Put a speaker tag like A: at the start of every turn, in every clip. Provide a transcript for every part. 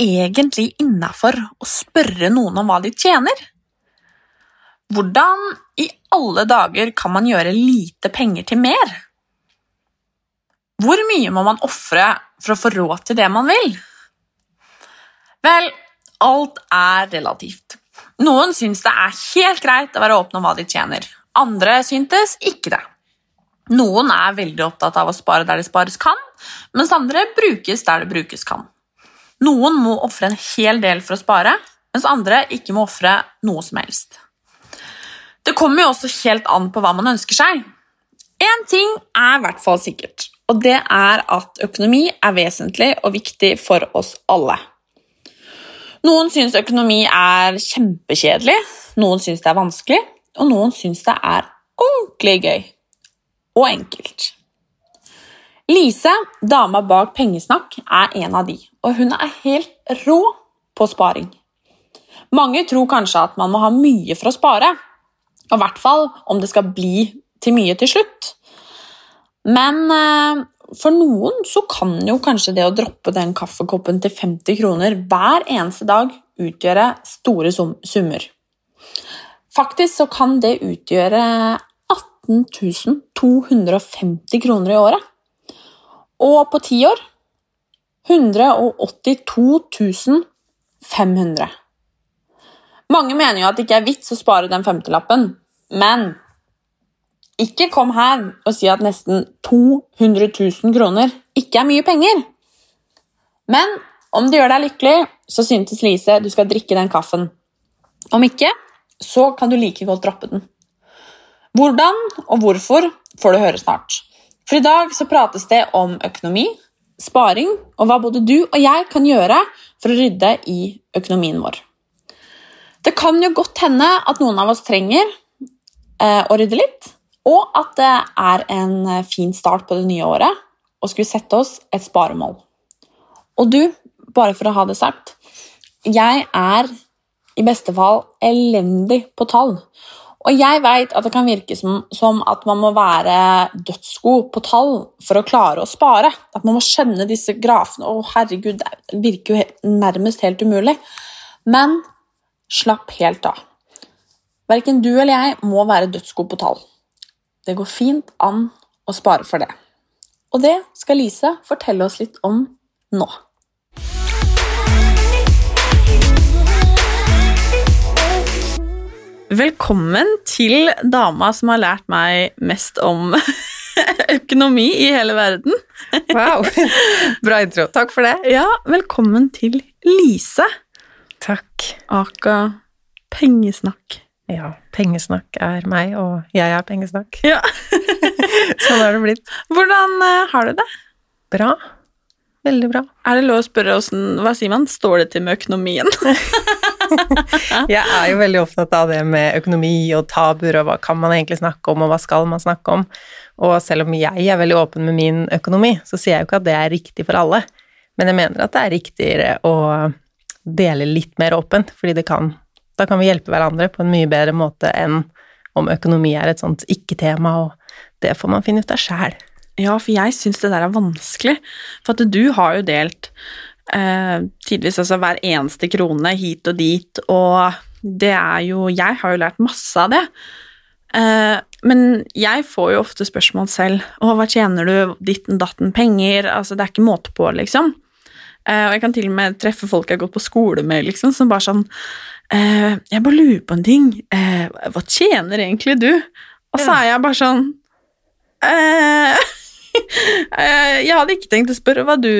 A: egentlig innafor å spørre noen om hva de tjener? Hvordan i alle dager kan man gjøre lite penger til mer? Hvor mye må man ofre for å få råd til det man vil? Vel, alt er relativt. Noen syns det er helt greit å være åpne om hva de tjener. Andre syntes ikke det. Noen er veldig opptatt av å spare der det spares kan, mens andre brukes der det brukes kan. Noen må ofre en hel del for å spare, mens andre ikke må ofre noe som helst. Det kommer jo også helt an på hva man ønsker seg. Én ting er i hvert fall sikkert, og det er at økonomi er vesentlig og viktig for oss alle. Noen syns økonomi er kjempekjedelig, noen syns det er vanskelig, og noen syns det er ordentlig gøy og enkelt. Lise, dama bak Pengesnakk, er en av de, og hun er helt rå på sparing. Mange tror kanskje at man må ha mye for å spare, og i hvert fall om det skal bli til mye til slutt. Men eh, for noen så kan jo kanskje det å droppe den kaffekoppen til 50 kroner hver eneste dag utgjøre store summer. Faktisk så kan det utgjøre 18 250 kroner i året. Og på ti år 182 500. Mange mener jo at det ikke er vits å spare den femtelappen, men ikke kom her og si at nesten 200 000 kroner ikke er mye penger. Men om det gjør deg lykkelig, så syntes Lise du skal drikke den kaffen. Om ikke, så kan du like godt droppe den. Hvordan og hvorfor får du høre snart. For i dag så prates det om økonomi, sparing og hva både du og jeg kan gjøre for å rydde i økonomien vår. Det kan jo godt hende at noen av oss trenger eh, å rydde litt, og at det er en fin start på det nye året å skulle sette oss et sparemål. Og du, bare for å ha det sagt, jeg er i beste fall elendig på tall. Og jeg veit at det kan virke som, som, at man må være dødsgod på tall for å klare å spare. At man må skjønne disse grafene. Å, herregud, det virker jo nærmest helt umulig. Men slapp helt av. Verken du eller jeg må være dødsgod på tall. Det går fint an å spare for det. Og det skal Lise fortelle oss litt om nå. Velkommen til dama som har lært meg mest om økonomi i hele verden.
B: Wow. Bra intro. Takk for det.
A: Ja, velkommen til Lise.
B: Takk.
A: Aka pengesnakk.
B: Ja, pengesnakk er meg, og jeg er pengesnakk.
A: Ja.
B: sånn har det blitt.
A: Hvordan uh, har du det?
B: Bra. Veldig bra.
A: Er det lov å spørre åssen Hva sier man? Står det til med økonomien?
B: jeg er jo veldig opptatt av det med økonomi og tabuer, og hva kan man egentlig snakke om, og hva skal man snakke om? Og selv om jeg er veldig åpen med min økonomi, så sier jeg jo ikke at det er riktig for alle. Men jeg mener at det er riktigere å dele litt mer åpent, fordi det kan Da kan vi hjelpe hverandre på en mye bedre måte enn om økonomi er et sånt ikke-tema, og det får man finne ut av sjæl.
A: Ja, for jeg syns det der er vanskelig. For at du har jo delt eh, tidvis altså hver eneste krone hit og dit, og det er jo Jeg har jo lært masse av det. Eh, men jeg får jo ofte spørsmål selv. 'Å, hva tjener du? Ditten datten penger?' Altså, det er ikke måte på, liksom. Eh, og jeg kan til og med treffe folk jeg har gått på skole med, liksom, som bare sånn eh, 'Jeg bare lurer på en ting. Eh, hva tjener egentlig du?' Og så er jeg bare sånn eh, Jeg hadde ikke tenkt å spørre hva du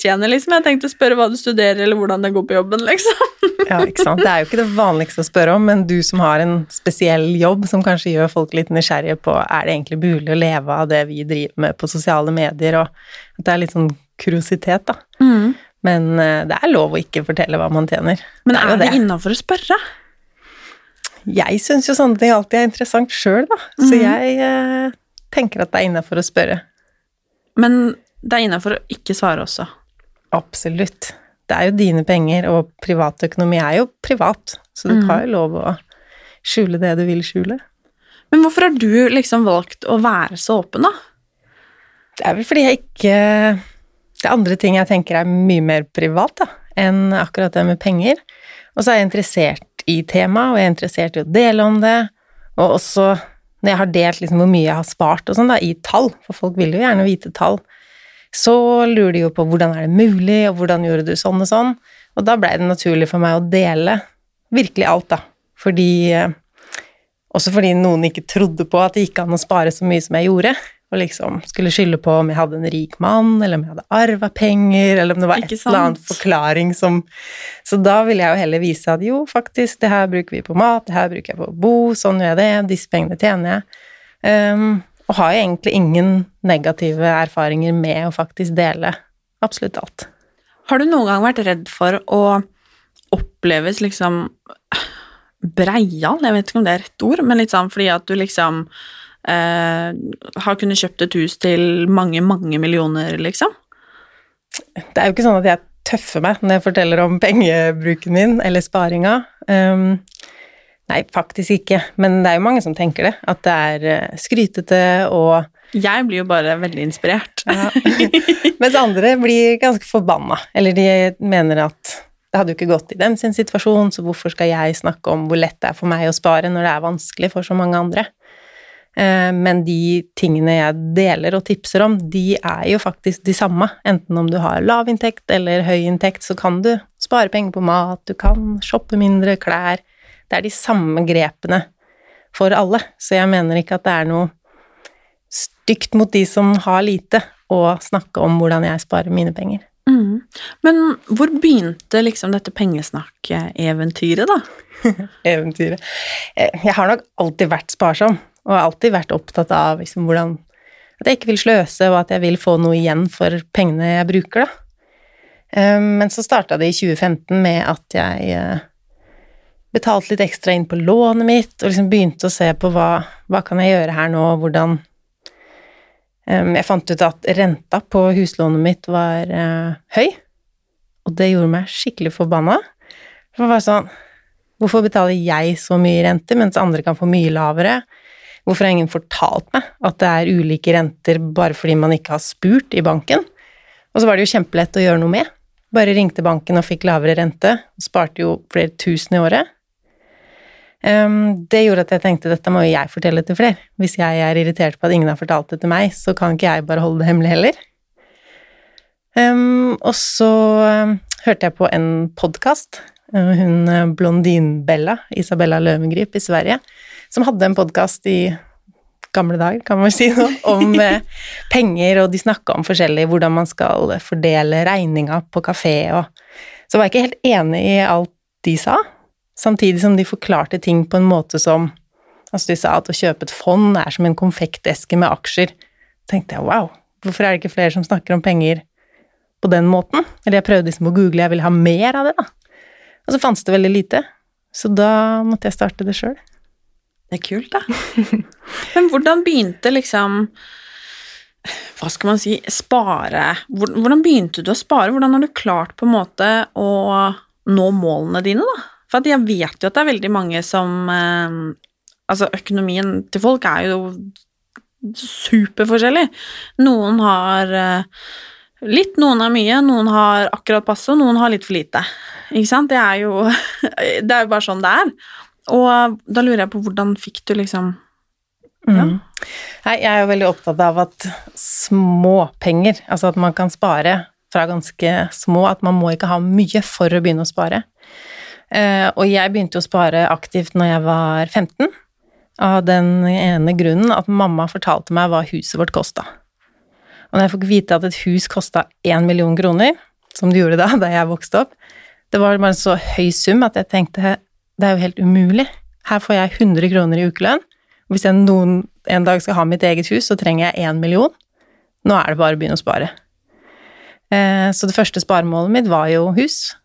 A: tjener, liksom. Jeg tenkte å spørre hva du studerer, eller hvordan det går på jobben, liksom.
B: ja, ikke sant. Det er jo ikke det vanligste å spørre om, men du som har en spesiell jobb som kanskje gjør folk litt nysgjerrige på er det egentlig mulig å leve av det vi driver med på sosiale medier, og at det er litt sånn kuriositet, da. Mm. Men uh, det er lov å ikke fortelle hva man tjener.
A: Men er det, det innafor å spørre?
B: Jeg syns jo sånne ting alltid er interessant sjøl, da. Mm. Så jeg eh, tenker at det er innafor å spørre.
A: Men det er innafor å ikke svare også.
B: Absolutt. Det er jo dine penger, og privatøkonomi er jo privat, så du mm. har jo lov å skjule det du vil skjule.
A: Men hvorfor har du liksom valgt å være så åpen, da?
B: Det er vel fordi jeg ikke Det er andre ting jeg tenker er mye mer privat, da, enn akkurat det med penger. Og så er jeg interessert i temaet, og jeg er interessert i å dele om det. Og også når jeg har delt liksom hvor mye jeg har spart og sånn, da, i tall, for folk vil jo gjerne vite tall, så lurer de jo på hvordan er det mulig, og hvordan gjorde du sånn og sånn. Og da blei det naturlig for meg å dele virkelig alt, da. Fordi Også fordi noen ikke trodde på at det gikk an å spare så mye som jeg gjorde og liksom skulle skylde på om jeg hadde en rik mann, eller om jeg hadde arva penger, eller om det var et eller annet forklaring som Så da ville jeg jo heller vise at jo, faktisk, det her bruker vi på mat, det her bruker jeg på å bo, sånn gjør jeg det, disse pengene tjener jeg. Um, og har jo egentlig ingen negative erfaringer med å faktisk dele absolutt alt.
A: Har du noen gang vært redd for å oppleves liksom breial, jeg vet ikke om det er rett ord, men litt sånn fordi at du liksom har kunnet kjøpt et hus til mange, mange millioner, liksom?
B: Det er jo ikke sånn at jeg tøffer meg når jeg forteller om pengebruken min eller sparinga. Um, nei, faktisk ikke, men det er jo mange som tenker det. At det er uh, skrytete og
A: Jeg blir jo bare veldig inspirert. ja.
B: Mens andre blir ganske forbanna, eller de mener at det hadde jo ikke gått i dem sin situasjon, så hvorfor skal jeg snakke om hvor lett det er for meg å spare når det er vanskelig for så mange andre? Eh, men de tingene jeg deler og tipser om, de er jo faktisk de samme. Enten om du har lav inntekt eller høy inntekt, så kan du spare penger på mat, du kan shoppe mindre klær. Det er de samme grepene for alle, så jeg mener ikke at det er noe stygt mot de som har lite, å snakke om hvordan jeg sparer mine penger.
A: Mm. Men hvor begynte liksom dette pengesnakk-eventyret, da?
B: Eventyret eh, Jeg har nok alltid vært sparsom og har alltid vært opptatt av liksom, hvordan At jeg ikke vil sløse, og at jeg vil få noe igjen for pengene jeg bruker, da. Ehm, men så starta det i 2015 med at jeg eh, betalte litt ekstra inn på lånet mitt, og liksom begynte å se på hva, hva kan jeg gjøre her nå, hvordan ehm, Jeg fant ut at renta på huslånet mitt var uh, høy, og det gjorde meg skikkelig forbanna. For det var sånn Hvorfor betaler jeg så mye rente, mens andre kan få mye lavere? Hvorfor har ingen fortalt meg at det er ulike renter bare fordi man ikke har spurt i banken? Og så var det jo kjempelett å gjøre noe med. Bare ringte banken og fikk lavere rente, sparte jo flere tusen i året. Um, det gjorde at jeg tenkte dette må jo jeg fortelle til flere. Hvis jeg er irritert på at ingen har fortalt det til meg, så kan ikke jeg bare holde det hemmelig heller. Um, og så um, hørte jeg på en podkast. Uh, hun blondinbella, Blondin-Bella, Isabella Løvengrip i Sverige, som hadde en podkast i gamle dager, kan man si nå, om eh, penger, og de snakka om forskjellig, hvordan man skal fordele regninga på kafé og Så var jeg ikke helt enig i alt de sa, samtidig som de forklarte ting på en måte som Altså, de sa at å kjøpe et fond er som en konfekteske med aksjer. Tenkte jeg wow, hvorfor er det ikke flere som snakker om penger på den måten? Eller jeg prøvde liksom å google, jeg ville ha mer av det, da. Og så fantes det veldig lite, så da måtte jeg starte det sjøl.
A: Det er kult, da. Men hvordan begynte liksom Hva skal man si Spare Hvordan begynte du å spare? Hvordan har du klart på en måte å nå målene dine, da? For jeg vet jo at det er veldig mange som eh, Altså, økonomien til folk er jo superforskjellig. Noen har eh, litt, noen har mye, noen har akkurat passe, og noen har litt for lite. Ikke sant? Det er jo, det er jo bare sånn det er. Og da lurer jeg på hvordan fikk du liksom
B: ja. Mm. Jeg er jo veldig opptatt av at småpenger, altså at man kan spare fra ganske små, at man må ikke ha mye for å begynne å spare. Eh, og jeg begynte å spare aktivt når jeg var 15, av den ene grunnen at mamma fortalte meg hva huset vårt kosta. Og når jeg fikk vite at et hus kosta én million kroner, som det gjorde da, da jeg vokste opp, det var bare en så høy sum at jeg tenkte det er jo helt umulig. Her får jeg 100 kroner i ukelønn. Hvis jeg noen, en dag skal ha mitt eget hus, så trenger jeg én million. Nå er det bare å begynne å spare. Eh, så det første sparemålet mitt var jo hus,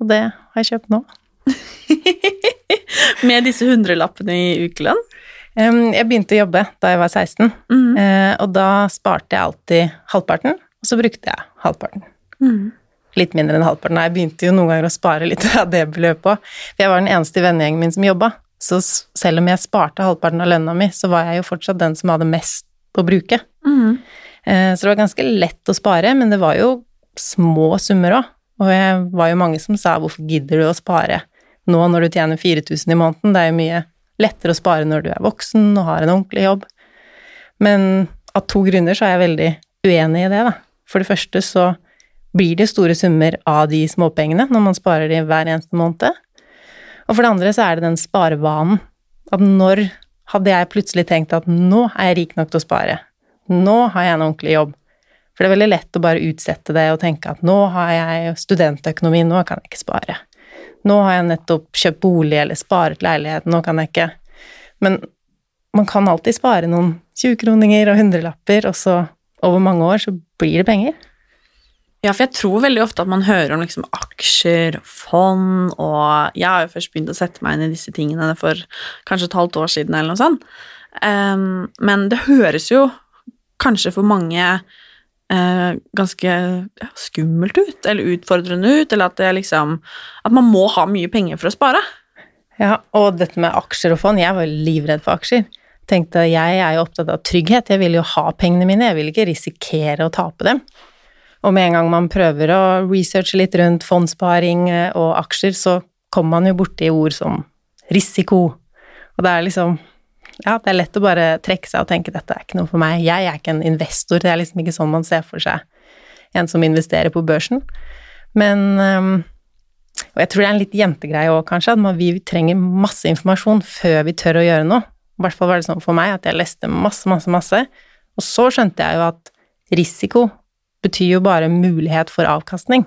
B: og det har jeg kjøpt nå.
A: Med disse hundrelappene i ukelønn?
B: Jeg begynte å jobbe da jeg var 16, mm. Eh, og da sparte jeg alltid halvparten, og så brukte jeg halvparten. Mm litt mindre enn halvparten. Jeg begynte jo noen ganger å spare litt av det beløpet òg. For jeg var den eneste i vennegjengen min som jobba. Så selv om jeg sparte halvparten av lønna mi, så var jeg jo fortsatt den som hadde mest å bruke. Mm. Så det var ganske lett å spare, men det var jo små summer òg. Og jeg var jo mange som sa 'hvorfor gidder du å spare nå når du tjener 4000 i måneden', det er jo mye lettere å spare når du er voksen og har en ordentlig jobb. Men av to grunner så er jeg veldig uenig i det, da. For det første så blir det store summer av de småpengene når man sparer de hver eneste måned. Og for det andre så er det den sparevanen. At når hadde jeg plutselig tenkt at nå er jeg rik nok til å spare, nå har jeg en ordentlig jobb, for det er veldig lett å bare utsette det og tenke at nå har jeg studentøkonomi, nå kan jeg ikke spare. Nå har jeg nettopp kjøpt bolig eller sparet leilighet, nå kan jeg ikke Men man kan alltid spare noen 20-kroninger og hundrelapper, og så over mange år så blir det penger.
A: Ja, for jeg tror veldig ofte at man hører om liksom aksjer, fond, og jeg har jo først begynt å sette meg inn i disse tingene for kanskje et halvt år siden eller noe sånt. Um, men det høres jo kanskje for mange eh, ganske skummelt ut, eller utfordrende ut, eller at det liksom At man må ha mye penger for å spare.
B: Ja, og dette med aksjer og fond, jeg var livredd for aksjer. Tenkte jeg er jo opptatt av trygghet, jeg vil jo ha pengene mine, jeg vil ikke risikere å tape dem. Og med en gang man prøver å researche litt rundt fondssparing eh, og aksjer, så kommer man jo borti ord som risiko, og det er liksom ja, det er lett å bare trekke seg og tenke dette er ikke noe for meg. Jeg er ikke en investor, det er liksom ikke sånn man ser for seg en som investerer på børsen. Men um, Og jeg tror det er en litt jentegreie òg, kanskje, at vi trenger masse informasjon før vi tør å gjøre noe. I hvert fall var det sånn for meg at jeg leste masse, masse, masse. Og så skjønte jeg jo at risiko betyr jo bare mulighet for avkastning.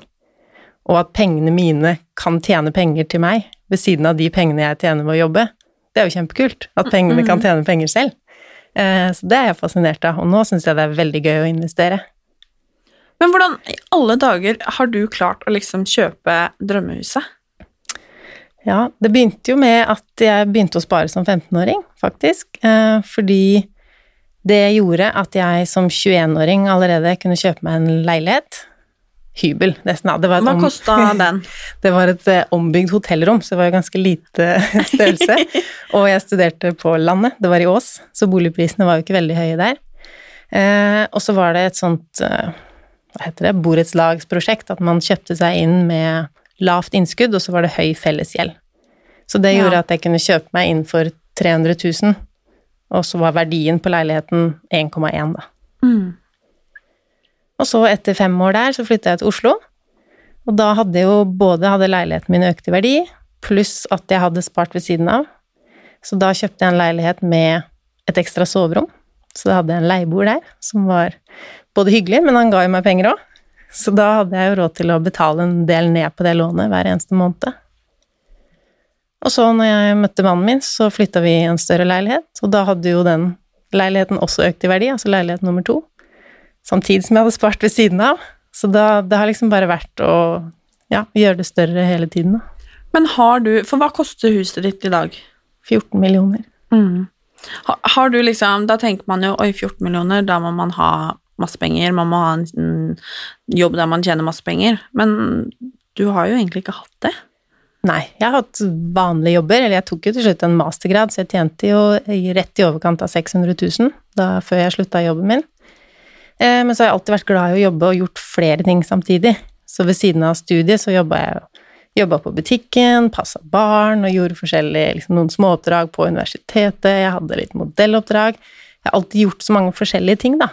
B: Og at pengene mine kan tjene penger til meg ved siden av de pengene jeg tjener ved å jobbe. Det er jo kjempekult at pengene kan tjene penger selv. Eh, så det er jeg fascinert av, og nå syns jeg det er veldig gøy å investere.
A: Men hvordan i alle dager har du klart å liksom kjøpe drømmehuset?
B: Ja, det begynte jo med at jeg begynte å spare som 15-åring, faktisk. Eh, fordi det gjorde at jeg som 21-åring allerede kunne kjøpe meg en leilighet hybel, nesten.
A: Det Hva kosta den?
B: Det var et uh, ombygd hotellrom, så det var jo ganske lite størrelse. og jeg studerte på landet, det var i Ås, så boligprisene var jo ikke veldig høye der. Uh, og så var det et sånt uh, hva heter det, borettslagsprosjekt, at man kjøpte seg inn med lavt innskudd, og så var det høy fellesgjeld. Så det gjorde ja. at jeg kunne kjøpe meg inn for 300 000, og så var verdien på leiligheten 1,1, da. Mm. Og så, etter fem år der, så flytta jeg til Oslo. Og da hadde jo både hadde leiligheten min økt i verdi, pluss at jeg hadde spart ved siden av. Så da kjøpte jeg en leilighet med et ekstra soverom. Så da hadde jeg en leieboer der, som var både hyggelig, men han ga jo meg penger òg. Så da hadde jeg jo råd til å betale en del ned på det lånet hver eneste måned. Og så, når jeg møtte mannen min, så flytta vi i en større leilighet, og da hadde jo den leiligheten også økt i verdi, altså leilighet nummer to samtidig som jeg hadde spart ved siden av. Så da, det har liksom bare vært å ja, gjøre det større hele tiden, da.
A: Men har du For hva koster huset ditt i dag?
B: 14 millioner. Mm.
A: Har, har, du liksom Da tenker man jo oi, 14 millioner, da må man ha masse penger, man må ha en jobb der man tjener masse penger. Men du har jo egentlig ikke hatt det.
B: Nei, jeg har hatt vanlige jobber, eller jeg tok jo til slutt en mastergrad, så jeg tjente jo rett i overkant av 600 000 da, før jeg slutta jobben min. Eh, men så har jeg alltid vært glad i å jobbe og gjort flere ting samtidig. Så ved siden av studiet så jobba jeg jobba på butikken, passa barn og gjorde forskjellige liksom noen småoppdrag på universitetet. Jeg hadde litt modelloppdrag. Jeg har alltid gjort så mange forskjellige ting, da.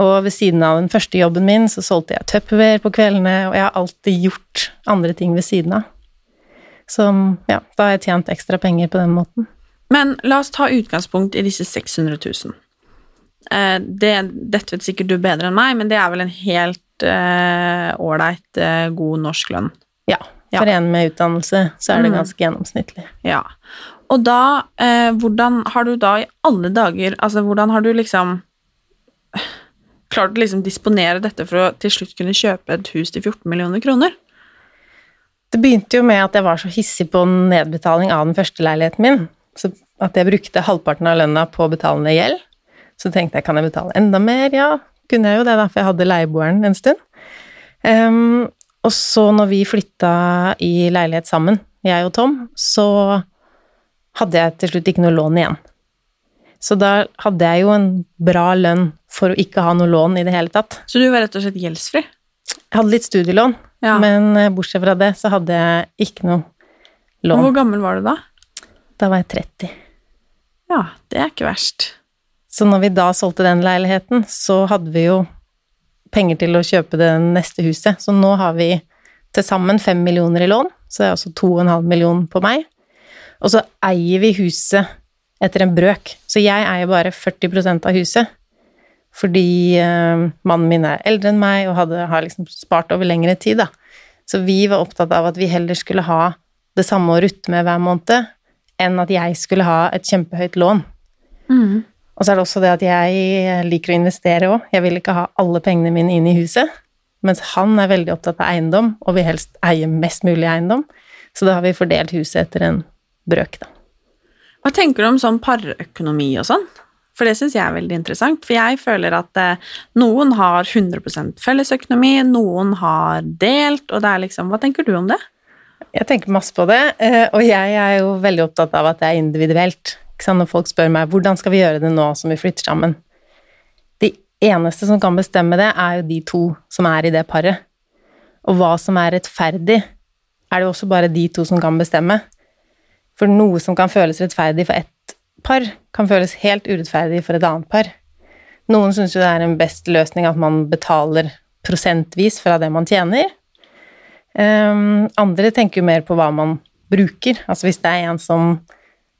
B: Og ved siden av den første jobben min så solgte jeg Tupperware på kveldene, og jeg har alltid gjort andre ting ved siden av. Så ja, da har jeg tjent ekstra penger på den måten.
A: Men la oss ta utgangspunkt i disse 600 000. Eh, det, dette vet sikkert du bedre enn meg, men det er vel en helt eh, ålreit, uh, god norsk lønn?
B: Ja. For en med utdannelse så er det mm. ganske gjennomsnittlig.
A: Ja. Og da, hvordan har du da i alle dager Altså, hvordan har du liksom klart å liksom disponere dette for å til slutt kunne kjøpe et hus til 14 millioner kroner?
B: Det begynte jo med at jeg var så hissig på nedbetaling av den første leiligheten min, så at jeg brukte halvparten av lønna på å betale ned gjeld. Så tenkte jeg kan jeg betale enda mer? Ja, kunne jeg jo det, da, for jeg hadde leieboeren en stund. Um, og så når vi flytta i leilighet sammen, jeg og Tom, så hadde jeg til slutt ikke noe lån igjen. Så da hadde jeg jo en bra lønn for å ikke ha noe lån i det hele tatt.
A: Så du var rett og slett gjeldsfri?
B: Jeg hadde litt studielån,
A: Ja.
B: Men eh, bortsett fra det, så hadde jeg ikke noe lån.
A: Hvor gammel var du da?
B: Da var jeg 30.
A: Ja, det er ikke verst.
B: Så når vi da solgte den leiligheten, så hadde vi jo penger til å kjøpe det neste huset. Så nå har vi til sammen fem millioner i lån, så det er altså to og en halv million på meg. Og så eier vi huset etter en brøk, så jeg eier bare 40% av huset. Fordi eh, mannen min er eldre enn meg og hadde, har liksom spart over lengre tid, da. Så vi var opptatt av at vi heller skulle ha det samme å rutte med hver måned, enn at jeg skulle ha et kjempehøyt lån.
A: Mm.
B: Og så er det også det at jeg liker å investere òg. Jeg vil ikke ha alle pengene mine inn i huset. Mens han er veldig opptatt av eiendom, og vil helst eie mest mulig eiendom. Så da har vi fordelt huset etter en brøk, da.
A: Hva tenker du om sånn parøkonomi og sånn? For det syns jeg er veldig interessant. For jeg føler at eh, noen har 100% fellesøkonomi, noen har delt, og det er liksom Hva tenker du om det?
B: Jeg tenker masse på det, eh, og jeg er jo veldig opptatt av at det er individuelt. Når folk spør meg hvordan skal vi gjøre det nå som vi flytter sammen. De eneste som kan bestemme det, er jo de to som er i det paret. Og hva som er rettferdig, er det jo også bare de to som kan bestemme. For noe som kan føles rettferdig for ett par, kan føles helt urettferdig for et annet par. Noen syns jo det er en best løsning at man betaler prosentvis fra det man tjener. Um, andre tenker jo mer på hva man bruker. Altså hvis det er en som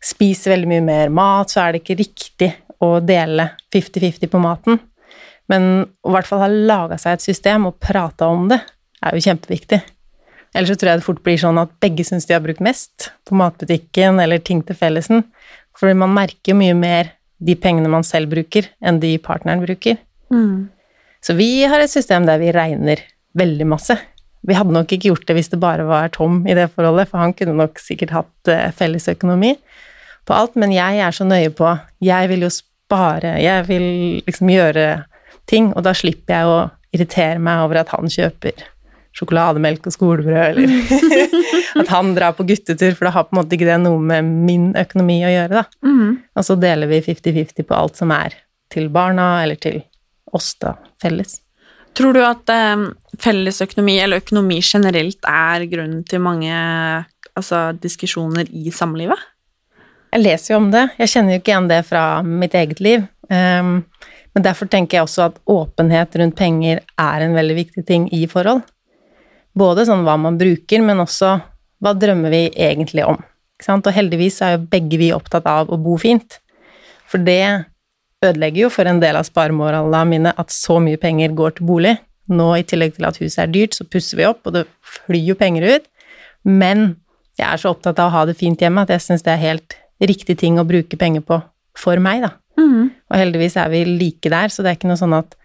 B: spiser veldig mye mer mat, så er det ikke riktig å dele 50-50 på maten. Men å i hvert fall ha laga seg et system og prata om det, er jo kjempeviktig. Ellers så tror jeg det fort blir sånn at begge syns de har brukt mest på matbutikken eller ting til fellesen. Fordi man merker jo mye mer de pengene man selv bruker, enn de partneren bruker.
A: Mm.
B: Så vi har et system der vi regner veldig masse. Vi hadde nok ikke gjort det hvis det bare var Tom i det forholdet, for han kunne nok sikkert hatt eh, fellesøkonomi på alt, men jeg er så nøye på Jeg vil jo spare, jeg vil liksom gjøre ting, og da slipper jeg å irritere meg over at han kjøper sjokolademelk og skolebrød, eller at han drar på guttetur, for da har på en måte ikke det noe med min økonomi å gjøre, da.
A: Mm.
B: Og så deler vi 50-50 på alt som er til barna, eller til oss, da, felles.
A: Tror du at eh, fellesøkonomi, eller økonomi generelt, er grunnen til mange altså, diskusjoner i samlivet?
B: Jeg leser jo om det. Jeg kjenner jo ikke igjen det fra mitt eget liv. Um, men derfor tenker jeg også at åpenhet rundt penger er en veldig viktig ting i forhold. Både sånn hva man bruker, men også hva drømmer vi egentlig om. Og heldigvis er jo begge vi opptatt av å bo fint. For det ødelegger jo for en del av sparemoralene mine at så mye penger går til bolig. Nå i tillegg til at huset er dyrt, så pusser vi opp, og det flyr jo penger ut. Men jeg er så opptatt av å ha det fint hjemme at jeg syns det er helt riktig ting å bruke penger på for meg, da.
A: Mm.
B: Og heldigvis er vi like der, så det er ikke noe sånn at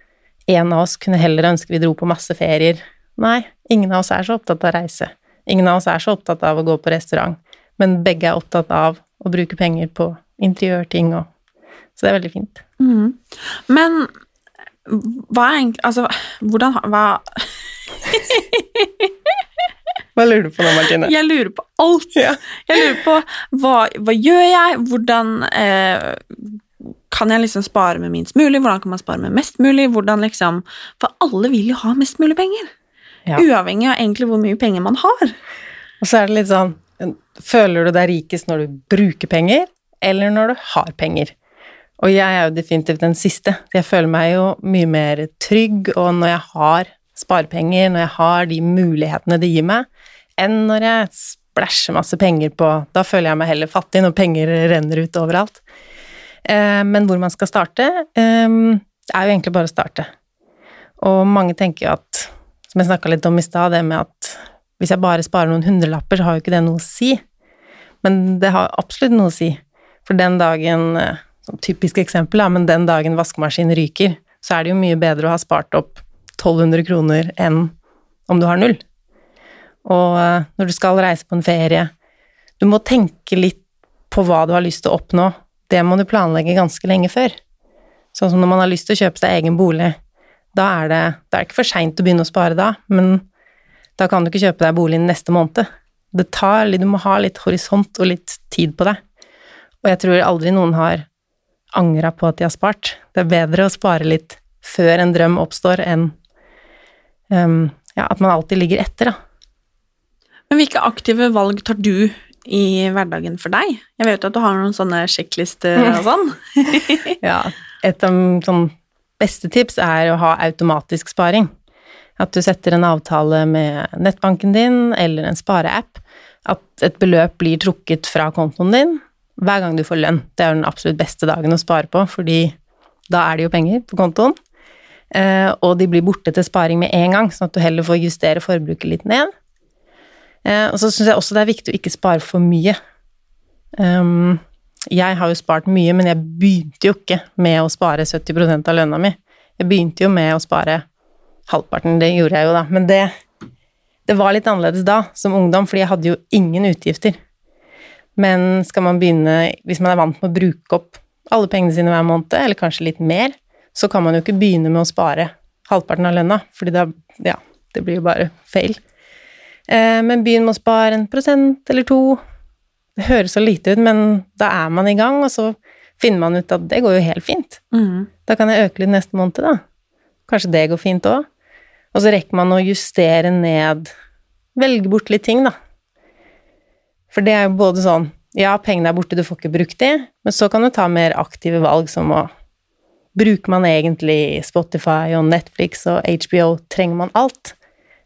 B: en av oss kunne heller ønske vi dro på masse ferier. Nei, ingen av oss er så opptatt av å reise. Ingen av oss er så opptatt av å gå på restaurant. Men begge er opptatt av å bruke penger på interiørting og Så det er veldig fint.
A: Mm. Men hva er egentlig Altså, hvordan Hva
B: Hva lurer du på nå, Martine?
A: Jeg lurer på alt.
B: Ja.
A: Jeg lurer på hva, hva gjør jeg? Hvordan eh, kan jeg liksom spare med minst mulig? Hvordan kan man spare med mest mulig? Hvordan liksom For alle vil jo ha mest mulig penger.
B: Ja.
A: Uavhengig av egentlig hvor mye penger man har.
B: Og så er det litt sånn Føler du deg rikest når du bruker penger, eller når du har penger? Og jeg er jo definitivt den siste. Jeg føler meg jo mye mer trygg, og når jeg har sparepenger, når jeg har de mulighetene det gir meg, enn når jeg splæsjer masse penger på Da føler jeg meg heller fattig når penger renner ut overalt. Eh, men hvor man skal starte, eh, er jo egentlig bare å starte. Og mange tenker jo at, som jeg snakka litt om i stad, det med at hvis jeg bare sparer noen hundrelapper, så har jo ikke det noe å si. Men det har absolutt noe å si. For den dagen eh, Typisk eksempel, men den dagen vaskemaskinen ryker, så er det jo mye bedre å ha spart opp 1200 kroner enn om du har null. Og eh, når du skal reise på en ferie Du må tenke litt på hva du har lyst til å oppnå. Det må du planlegge ganske lenge før. Sånn som når man har lyst til å kjøpe seg egen bolig. Da er det, det er ikke for seint å begynne å spare da, men da kan du ikke kjøpe deg bolig neste måned. Det tar, du må ha litt horisont og litt tid på det. Og jeg tror aldri noen har angra på at de har spart. Det er bedre å spare litt før en drøm oppstår, enn um, ja, at man alltid ligger etter, da.
A: Men hvilke aktive valg tar du i hverdagen for deg? Jeg vet jo at du har noen sånne sjekklister og sånn.
B: Ja, et av sånn beste tips er å ha automatisk sparing. At du setter en avtale med nettbanken din eller en spareapp. At et beløp blir trukket fra kontoen din hver gang du får lønn. Det er den absolutt beste dagen å spare på, fordi da er det jo penger på kontoen. Eh, og de blir borte til sparing med en gang, sånn at du heller får justere forbruket litt ned. Eh, og så syns jeg også det er viktig å ikke spare for mye. Um, jeg har jo spart mye, men jeg begynte jo ikke med å spare 70% av lønna mi. Jeg begynte jo med å spare halvparten, det gjorde jeg jo da, men det, det var litt annerledes da, som ungdom, fordi jeg hadde jo ingen utgifter. Men skal man begynne, hvis man er vant med å bruke opp alle pengene sine hver måned, eller kanskje litt mer, så kan man jo ikke begynne med å spare halvparten av lønna, fordi da, ja, det blir jo bare feil. Eh, men begynn med å spare en prosent eller to. Det høres så lite ut, men da er man i gang, og så finner man ut at det går jo helt fint.
A: Mm.
B: Da kan jeg øke litt neste måned, da. Kanskje det går fint òg. Og så rekker man å justere ned Velge bort litt ting, da. For det er jo både sånn Ja, pengene er borte, du får ikke brukt de, men så kan du ta mer aktive valg som å Bruker man egentlig Spotify og Netflix og HBO? Trenger man alt?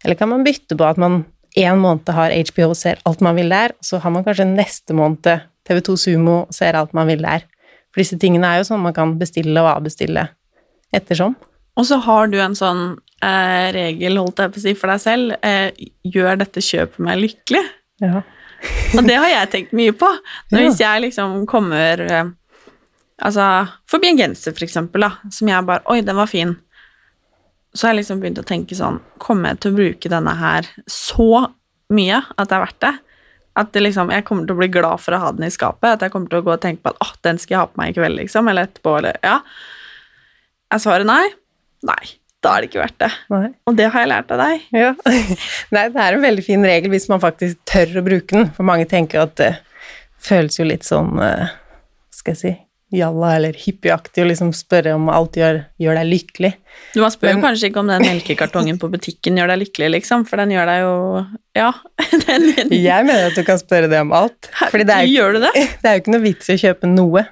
B: Eller kan man bytte på at man en måned har HBO og ser alt man vil der, og så har man kanskje neste måned TV2 Sumo og ser alt man vil der. For disse tingene er jo sånn man kan bestille og avbestille ettersom.
A: Og så har du en sånn eh, regel, holdt jeg på å si, for deg selv. Eh, gjør dette kjøpet meg lykkelig?
B: Ja.
A: Og det har jeg tenkt mye på. Når
B: Ja.
A: Hvis jeg liksom kommer eh, Altså, forbi en genser, for eksempel, da, som jeg bare Oi, den var fin. Så har jeg liksom begynt å tenke sånn Kommer jeg til å bruke denne her så mye at det er verdt det? At det liksom, jeg kommer til å bli glad for å ha den i skapet. At jeg kommer til å gå og tenke på at åh, den skal jeg ha på meg i kveld, liksom, eller etterpå, eller ja. Er svaret nei? Nei. Da er det ikke verdt det.
B: Nei.
A: Og det har jeg lært av deg.
B: Ja. Nei, det er en veldig fin regel hvis man faktisk tør å bruke den, for mange tenker at det føles jo litt sånn eh, skal jeg si Jalla eller hippieaktig å liksom spørre om alt gjør, gjør deg lykkelig.
A: Du man spør jo kanskje ikke om den melkekartongen på butikken gjør deg lykkelig, liksom, for den gjør deg jo Ja. Den,
B: Jeg mener at du kan spørre det om alt. Fordi det er,
A: Gjør du det?
B: det er jo ikke noe vits i å kjøpe noe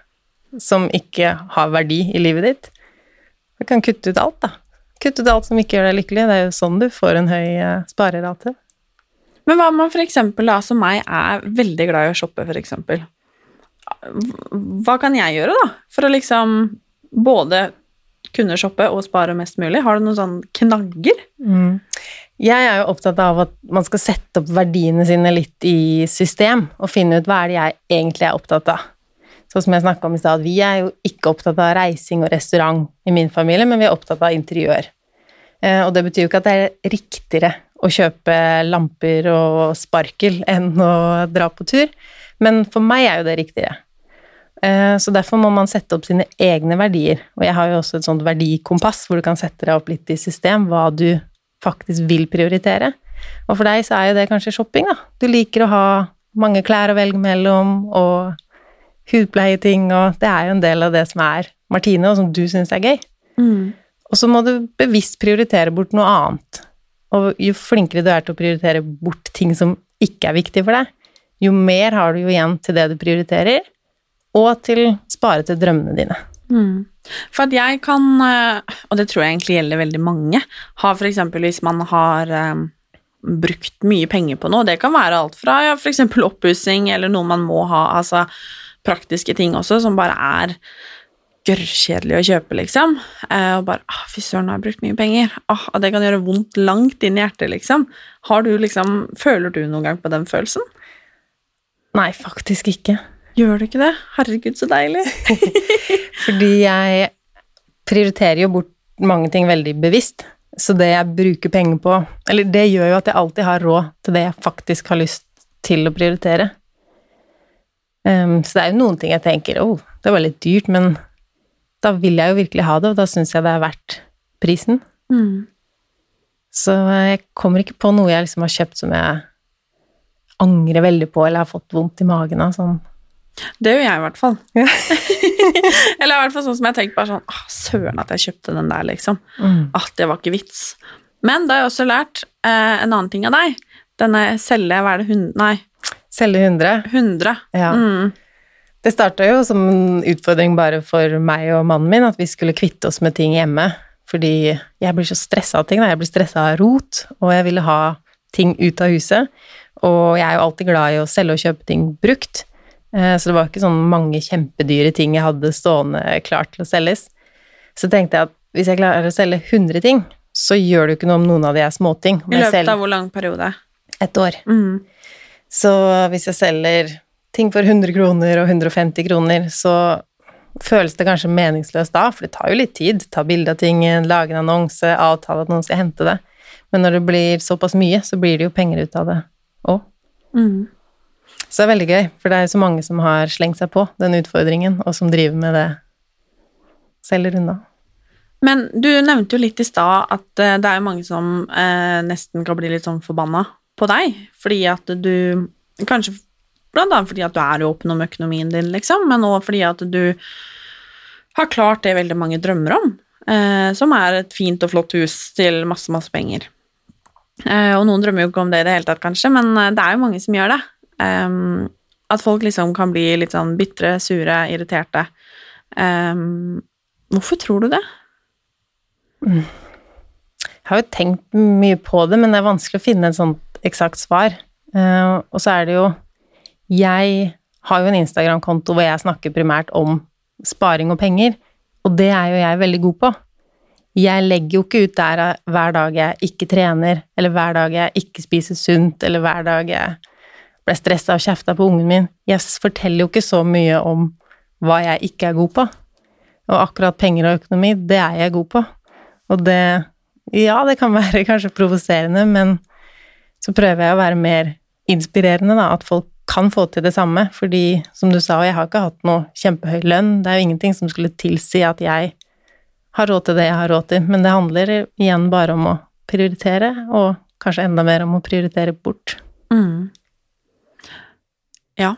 B: som ikke har verdi i livet ditt. Du kan kutte ut alt, da. Kutte ut alt som ikke gjør deg lykkelig. Det er jo sånn du får en høy eh, sparerate.
A: Men hva om man da, som meg, er veldig glad i å shoppe, eksempel. Hva kan jeg gjøre, da, for å liksom både kunne shoppe og spare mest mulig? Har du noen sånne knagger?
B: Jeg er jo opptatt av at man skal sette opp verdiene sine litt i system, og finne ut hva er det jeg egentlig er opptatt av. Sånn som jeg snakka om i stad, vi er jo ikke opptatt av reising og restaurant i min familie, men vi er opptatt av interiør. Eh, Og det betyr jo ikke at det er riktigere å kjøpe lamper og sparkel enn å dra på tur, men for meg er jo det riktigere. Eh, Så derfor må man sette opp sine egne verdier. Og jeg har jo også et sånt verdikompass hvor du kan sette deg opp litt i system, hva du faktisk vil prioritere. Og for deg så er jo det kanskje shopping, da. Du liker å ha mange klær å velge mellom, og hudpleieting, og det er jo en del av det som er Martine, og som du syns er gøy. Og så må du bevisst prioritere bort noe annet. Og jo flinkere du er til å prioritere bort ting som ikke er viktig for deg, jo mer har du jo igjen til det du prioriterer, og til spare til drømmene dine.
A: For at jeg kan, eh, og det tror jeg egentlig gjelder veldig mange, ha eksempel hvis man har eh, brukt mye penger på noe, det kan være alt fra ja, eksempel oppussing eller noe man må ha, altså praktiske ting også, som bare er gørrkjedelig å kjøpe, liksom. Eh, og bare ah, fy søren, har jeg brukt mye penger. Ah, og det kan gjøre vondt langt inn i hjertet, liksom. Har du liksom, føler du noen gang på den følelsen?
B: Nei, faktisk ikke.
A: Gjør du ikke det? Herregud, så deilig.
B: Fordi jeg prioriterer jo bort mange ting veldig bevisst. Så det jeg bruker penger på Eller det gjør jo at jeg alltid har råd til det jeg faktisk har lyst til å prioritere. Um, så det er jo noen ting jeg tenker Å, det var litt dyrt, men da vil jeg jo virkelig ha det, og da syns jeg det er verdt prisen.
A: Mm.
B: Så jeg kommer ikke på noe jeg liksom har kjøpt som jeg angrer veldig på, eller har fått vondt i magen av. Sånn.
A: Det gjør jeg i hvert fall.
B: Ja.
A: Eller i hvert fall sånn som jeg tenkte bare sånn Å, Søren at jeg kjøpte den der, liksom.
B: Mm.
A: At det var ikke vits. Men da har jeg også lært eh, en annen ting av deg. Denne celle, hva er det, hund... Nei,
B: Selge 100.
A: 100.
B: Ja.
A: Mm.
B: Det starta jo som en utfordring bare for meg og mannen min, at vi skulle kvitte oss med ting hjemme. Fordi jeg blir så stressa av ting. Da. Jeg blir stressa av rot, og jeg ville ha ting ut av huset. Og jeg er jo alltid glad i å selge og kjøpe ting brukt. Eh, Så det var ikke sånn mange kjempedyre ting jeg hadde stående klart til å selges. Så tenkte jeg at hvis jeg klarer å selge 100 ting, så gjør det jo ikke noe om noen av de er småting.
A: I løpet av hvor lang periode?
B: et år.
A: Mm.
B: Så hvis jeg selger ting for 100 kroner og 150 kroner, så føles det kanskje meningsløst da, for det tar jo litt tid. Ta bilde av ting, lage en annonse, avtale at noen skal hente det. Men når det blir såpass mye, så blir det jo penger ut av det òg.
A: Mm.
B: Så det er veldig gøy, for det er jo så mange som har slengt seg på den utfordringen, og som driver med det. Selger unna.
A: Men du nevnte jo litt i stad at eh, det er mange som eh, nesten kan bli litt sånn forbanna på deg, fordi at du Kanskje blant annet fordi at du er åpen om økonomien din, liksom, men òg fordi at du har klart det veldig mange drømmer om, eh, som er et fint og flott hus til masse, masse penger. Eh, og noen drømmer jo ikke om det i det hele tatt, kanskje, men eh, det er jo mange som gjør det. Um, at folk liksom kan bli litt sånn bitre, sure, irriterte. Um, hvorfor tror du det?
B: Jeg har jo tenkt mye på det, men det er vanskelig å finne et sånt eksakt svar. Uh, og så er det jo Jeg har jo en Instagram-konto hvor jeg snakker primært om sparing og penger, og det er jo jeg veldig god på. Jeg legger jo ikke ut der hver dag jeg ikke trener, eller hver dag jeg ikke spiser sunt, eller hver dag jeg ble stressa og kjefta på ungen min. Jeg forteller jo ikke så mye om hva jeg ikke er god på. Og akkurat penger og økonomi, det er jeg god på. Og det Ja, det kan være kanskje provoserende, men så prøver jeg å være mer inspirerende, da. At folk kan få til det samme. Fordi, som du sa, jeg har ikke hatt noe kjempehøy lønn. Det er jo ingenting som skulle tilsi at jeg har råd til det jeg har råd til. Men det handler igjen bare om å prioritere, og kanskje enda mer om å prioritere bort.
A: Mm. Ja.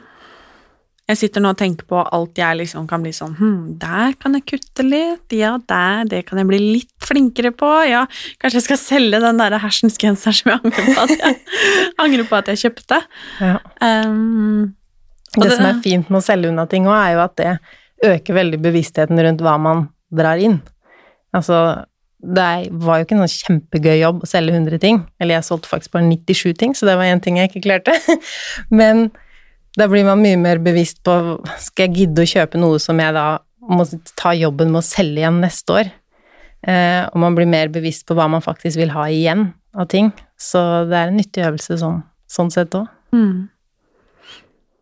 A: Jeg sitter nå og tenker på alt jeg liksom kan bli sånn Hm, der kan jeg kutte litt. Ja, der. Det kan jeg bli litt flinkere på. Ja, kanskje jeg skal selge den der hersensgenseren som jeg angrer på at jeg, angrer på at jeg kjøpte.
B: Ja.
A: Um, det,
B: Det som er fint med å selge unna ting òg, er jo at det øker veldig bevisstheten rundt hva man drar inn. Altså, det var jo ikke noen kjempegøy jobb å selge 100 ting. Eller jeg solgte faktisk bare 97 ting, så det var én ting jeg ikke klarte. Men da blir man mye mer bevisst på skal jeg gidde å kjøpe noe som jeg da må ta jobben med å selge igjen neste år. Eh, og man blir mer bevisst på hva man faktisk vil ha igjen av ting. Så det er en nyttig øvelse sånn, sånn sett òg.
A: Mm.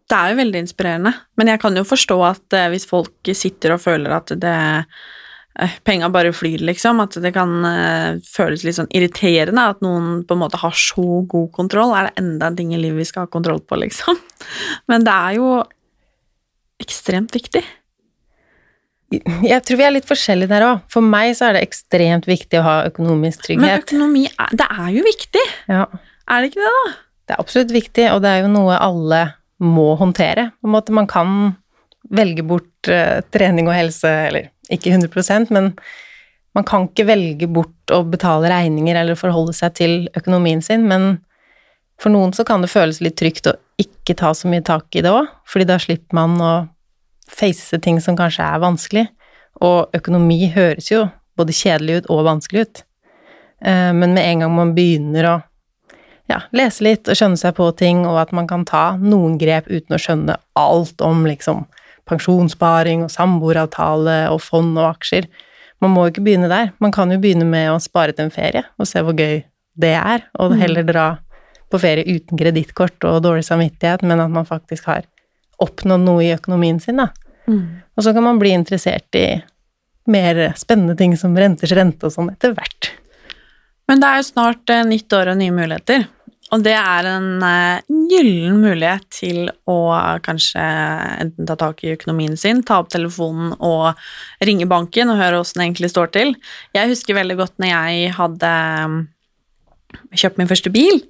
A: Det er jo veldig inspirerende, men jeg kan jo forstå at eh, hvis folk sitter og føler at det Penga bare flyr, liksom, at det kan uh, føles litt sånn irriterende at noen på en måte har så god kontroll. Er det enda en ting i livet vi skal ha kontroll på, liksom? Men det er jo ekstremt viktig.
B: Jeg tror vi er litt forskjellige der òg. For meg så er det ekstremt viktig å ha økonomisk trygghet.
A: Men økonomi er, det er jo viktig,
B: Ja,
A: er det ikke det, da?
B: det er absolutt viktig, og det er jo noe alle må håndtere. På en måte man kan velge bort uh, trening og helse, eller ikke 100% men man kan ikke velge bort å betale regninger eller forholde seg til økonomien sin, men for noen så kan det føles litt trygt å ikke ta så mye tak i det òg, fordi da slipper man å face ting som kanskje er vanskelig. Og økonomi høres jo både kjedelig ut og vanskelig ut. Eh, Men med en gang man begynner å ja, lese litt og skjønne seg på ting, og at man kan ta noen grep uten å skjønne alt om liksom pensjonssparing og samboeravtale og fond og aksjer. Man må jo ikke begynne der. Man kan jo begynne med å spare til en ferie og se hvor gøy det er, og heller dra på ferie uten kredittkort og dårlig samvittighet, men at man faktisk har oppnådd noe i økonomien sin, da. Og så kan man bli interessert i mer spennende ting som renters rente og sånn etter hvert.
A: Men det er jo snart eh, nytt år og nye muligheter. Og det er en eh, gyllen mulighet til å kanskje enten ta tak i økonomien sin, ta opp telefonen og ringe banken og høre åssen det egentlig står til. Jeg husker veldig godt når jeg hadde mm, kjøpt min første bil,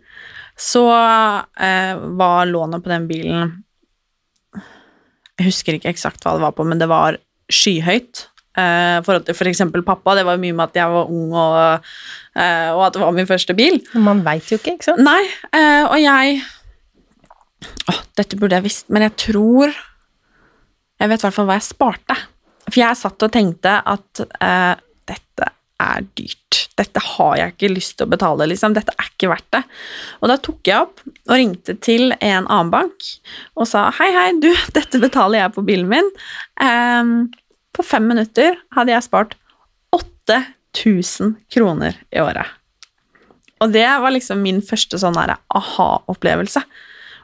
A: så eh, var lånet på den bilen Jeg husker ikke eksakt hva det var på, men det var skyhøyt. Eh, forhold til f.eks. pappa. Det var mye med at jeg var ung, og, eh, og at det var min første bil.
B: Man veit jo ikke, ikke sant?
A: Nei, eh, og jeg Åh, dette burde jeg visst, men jeg tror Jeg vet i hvert fall hva jeg sparte. For jeg satt og tenkte at eh, dette er dyrt. Dette har jeg ikke lyst til å betale, liksom. Dette er ikke verdt det. Og da tok jeg opp og ringte til en annen bank og sa hei, hei, du, dette betaler jeg på bilen min. Ehm, på fem minutter hadde jeg spart 8000 kroner i året. Og det var liksom min første sånn aha-opplevelse.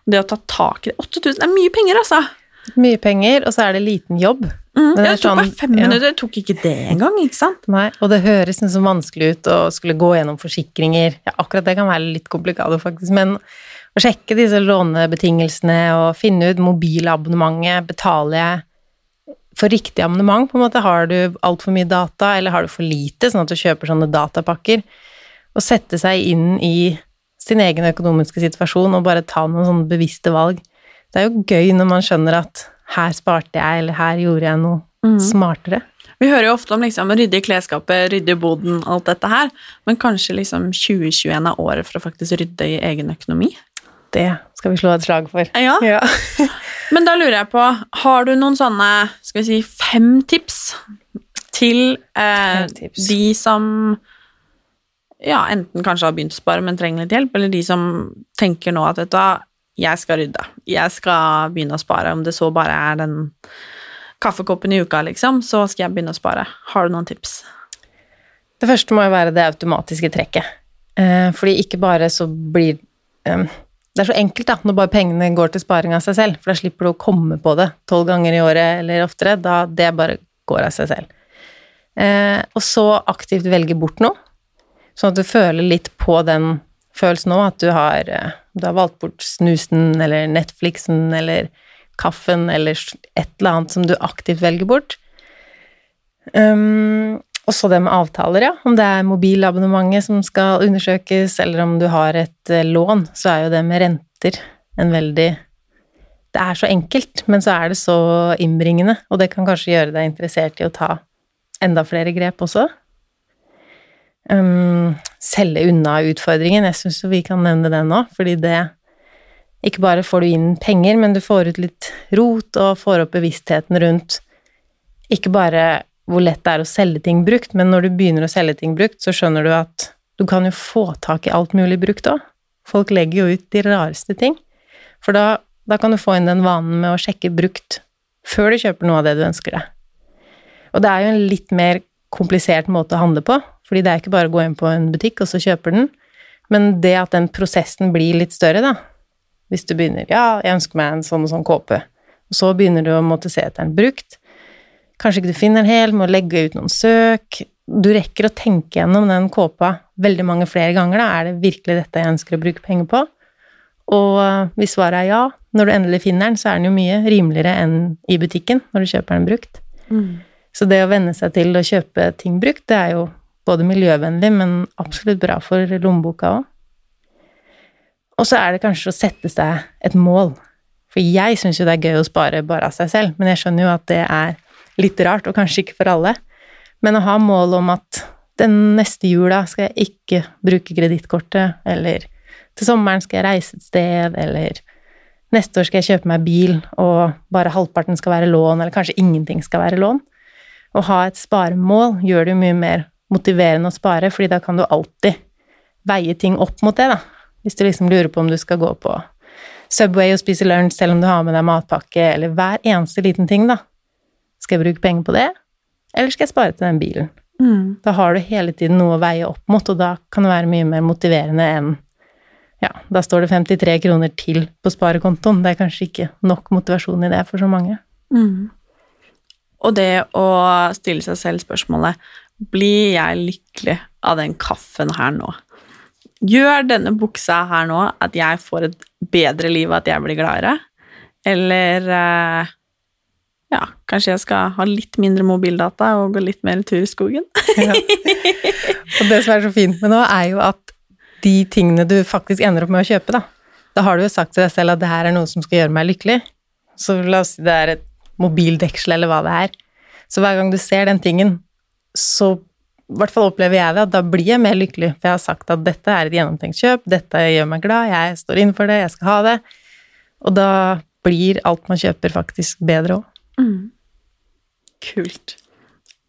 A: Det å ta tak i det 8000 det er mye penger, altså.
B: Mye penger, og så er det liten jobb.
A: Mm,
B: det
A: det tok bare
B: sånn-
A: fem
B: ja.
A: minutter. Det tok ikke det engang, ikke sant?
B: Nei, og det høres liksom så vanskelig ut å skulle gå gjennom forsikringer. Ja, akkurat det kan være litt komplikado, faktisk, men å sjekke disse lånebetingelsene og finne ut mobilabonnementet, betaler jeg for riktig abonnement, på en måte, har du altfor mye data, eller har du for lite, sånn at du kjøper sånne datapakker, og sette seg inn i sin egen økonomiske situasjon og bare ta noen sånne bevisste valg. Det er jo gøy når man skjønner at her sparte jeg, eller her gjorde jeg noe smartere.
A: Vi hører jo ofte om liksom, rydde i klesskapet, rydde i boden, alt dette her, men kanskje liksom 2021 er året for å faktisk rydde i egen økonomi?
B: Det skal vi slå et slag for.
A: Ja.
B: Ja.
A: Men da lurer jeg på, har du noen sånne, skal vi si, fem tips til eh,
B: Fem tips.
A: de som ja, enten kanskje har begynt å spare, men trenger litt hjelp, eller de som tenker nå at vet du hva, jeg skal rydde, jeg skal begynne å spare, om det så bare er den kaffekoppen i uka, liksom, så skal jeg begynne å spare. Har du noen tips?
B: Det første må jo være det automatiske trekket. Eh, fordi ikke bare så blir eh, Det er så enkelt, da, når bare pengene går til sparing av seg selv, for da slipper du å komme på det tolv ganger i året eller oftere. Da det bare går av seg selv. Eh, og så aktivt velge bort noe, sånn at du føler litt på den følelsen nå, at du har, eh, du har valgt bort snusen eller Netflixen eller kaffen eller et eller annet som du aktivt velger bort. Um, og så det med avtaler, ja. Om det er mobilabonnementet som skal undersøkes, eller om du har et eh, lån, så er jo det med renter en veldig Det er så enkelt, men så er det så innbringende, og det kan kanskje gjøre deg interessert i å ta enda flere grep også. Um, selge unna utfordringen. Jeg syns vi kan nevne det nå, fordi det Ikke bare får du inn penger, men du får ut litt rot og får opp bevisstheten rundt ikke bare hvor lett det er å selge ting brukt, men når du begynner å selge ting brukt, så skjønner du at du kan jo få tak i alt mulig brukt òg. Folk legger jo ut de rareste ting. For da, da kan du få inn den vanen med å sjekke brukt før du kjøper noe av det du ønsker deg. Og det er jo en litt mer komplisert måte å handle på, fordi det er ikke bare å gå inn på en butikk og så kjøper den, men det at den prosessen blir litt større, da. Hvis du begynner Ja, jeg ønsker meg en sånn og sånn kåpe. Og så begynner du å måtte se etter den brukt. Kanskje ikke du finner den helt, må legge ut noen søk. Du rekker å tenke gjennom den kåpa veldig mange flere ganger, da. Er det virkelig dette jeg ønsker å bruke penger på? Og eh, hvis svaret er ja, når du endelig finner den, så er den jo mye rimeligere enn i butikken når du kjøper den brukt. Så det å venne seg til å kjøpe ting brukt, det er jo både miljøvennlig, men absolutt bra for lommeboka òg. Og så er det kanskje å sette seg et mål. For jeg syns jo det er gøy å spare bare av seg selv, men jeg skjønner jo at det er litt rart, og kanskje ikke for alle. Men å ha mål om at den neste jula skal jeg ikke bruke kredittkortet, eller til sommeren skal jeg reise et sted, eller neste år skal jeg kjøpe meg bil, og bare halvparten skal være lån, eller kanskje ingenting skal være lån. Å ha et sparemål gjør det jo mye mer motiverende å spare, fordi da kan du alltid veie ting opp mot det, da. Hvis du liksom lurer på om du skal gå på Subway og spise lunsj selv om du har med deg matpakke, eller hver eneste liten ting, da. Skal jeg bruke penger på det, eller skal jeg spare til den bilen?
A: Mm.
B: Da har du hele tiden noe å veie opp mot, og da kan det være mye mer motiverende enn ja, da står det 53 kroner til på sparekontoen. Det er kanskje ikke nok motivasjon i det for så mange.
A: Mm. Og det å stille seg selv spørsmålet Blir jeg lykkelig av den kaffen her nå? Gjør denne buksa her nå at jeg får et bedre liv, at jeg blir gladere? Eller eh, ja, kanskje jeg skal ha litt mindre mobildata og gå litt mer tur i skogen?
B: Og det som er så fint med nå, er jo at de tingene du faktisk ender opp med å kjøpe, da, da har du jo sagt til deg selv at det her er noe som skal gjøre meg lykkelig. Så la oss si det er et mobildeksel eller hva det er. Så hver gang du ser den tingen, så i hvert fall opplever jeg det, at da blir jeg mer lykkelig, for jeg har sagt at dette er et gjennomtenkt kjøp, dette gjør meg glad, jeg står innenfor for det, jeg skal ha det. Og da blir alt man kjøper, faktisk bedre òg.
A: Mm. Kult.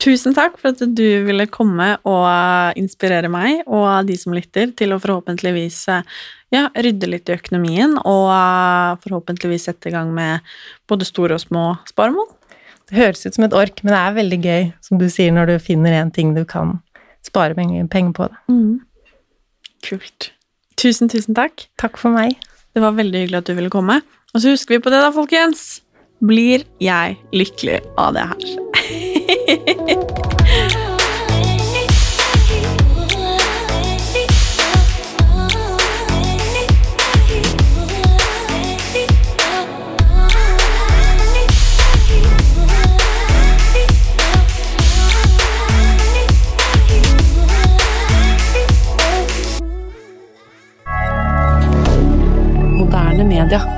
A: Tusen takk for at du ville komme og inspirere meg og de som lytter, til å forhåpentligvis ja, rydde litt i økonomien og forhåpentligvis sette i gang med både store og små sparemål.
B: Det høres ut som et ork, men det er veldig gøy, som du sier, når du finner en ting du kan spare penger på.
A: Mm. Kult. Tusen, tusen takk.
B: Takk for meg.
A: Det var veldig hyggelig at du ville komme. Og så husker vi på det, da, folkens. Blir jeg lykkelig av det her?
C: Media.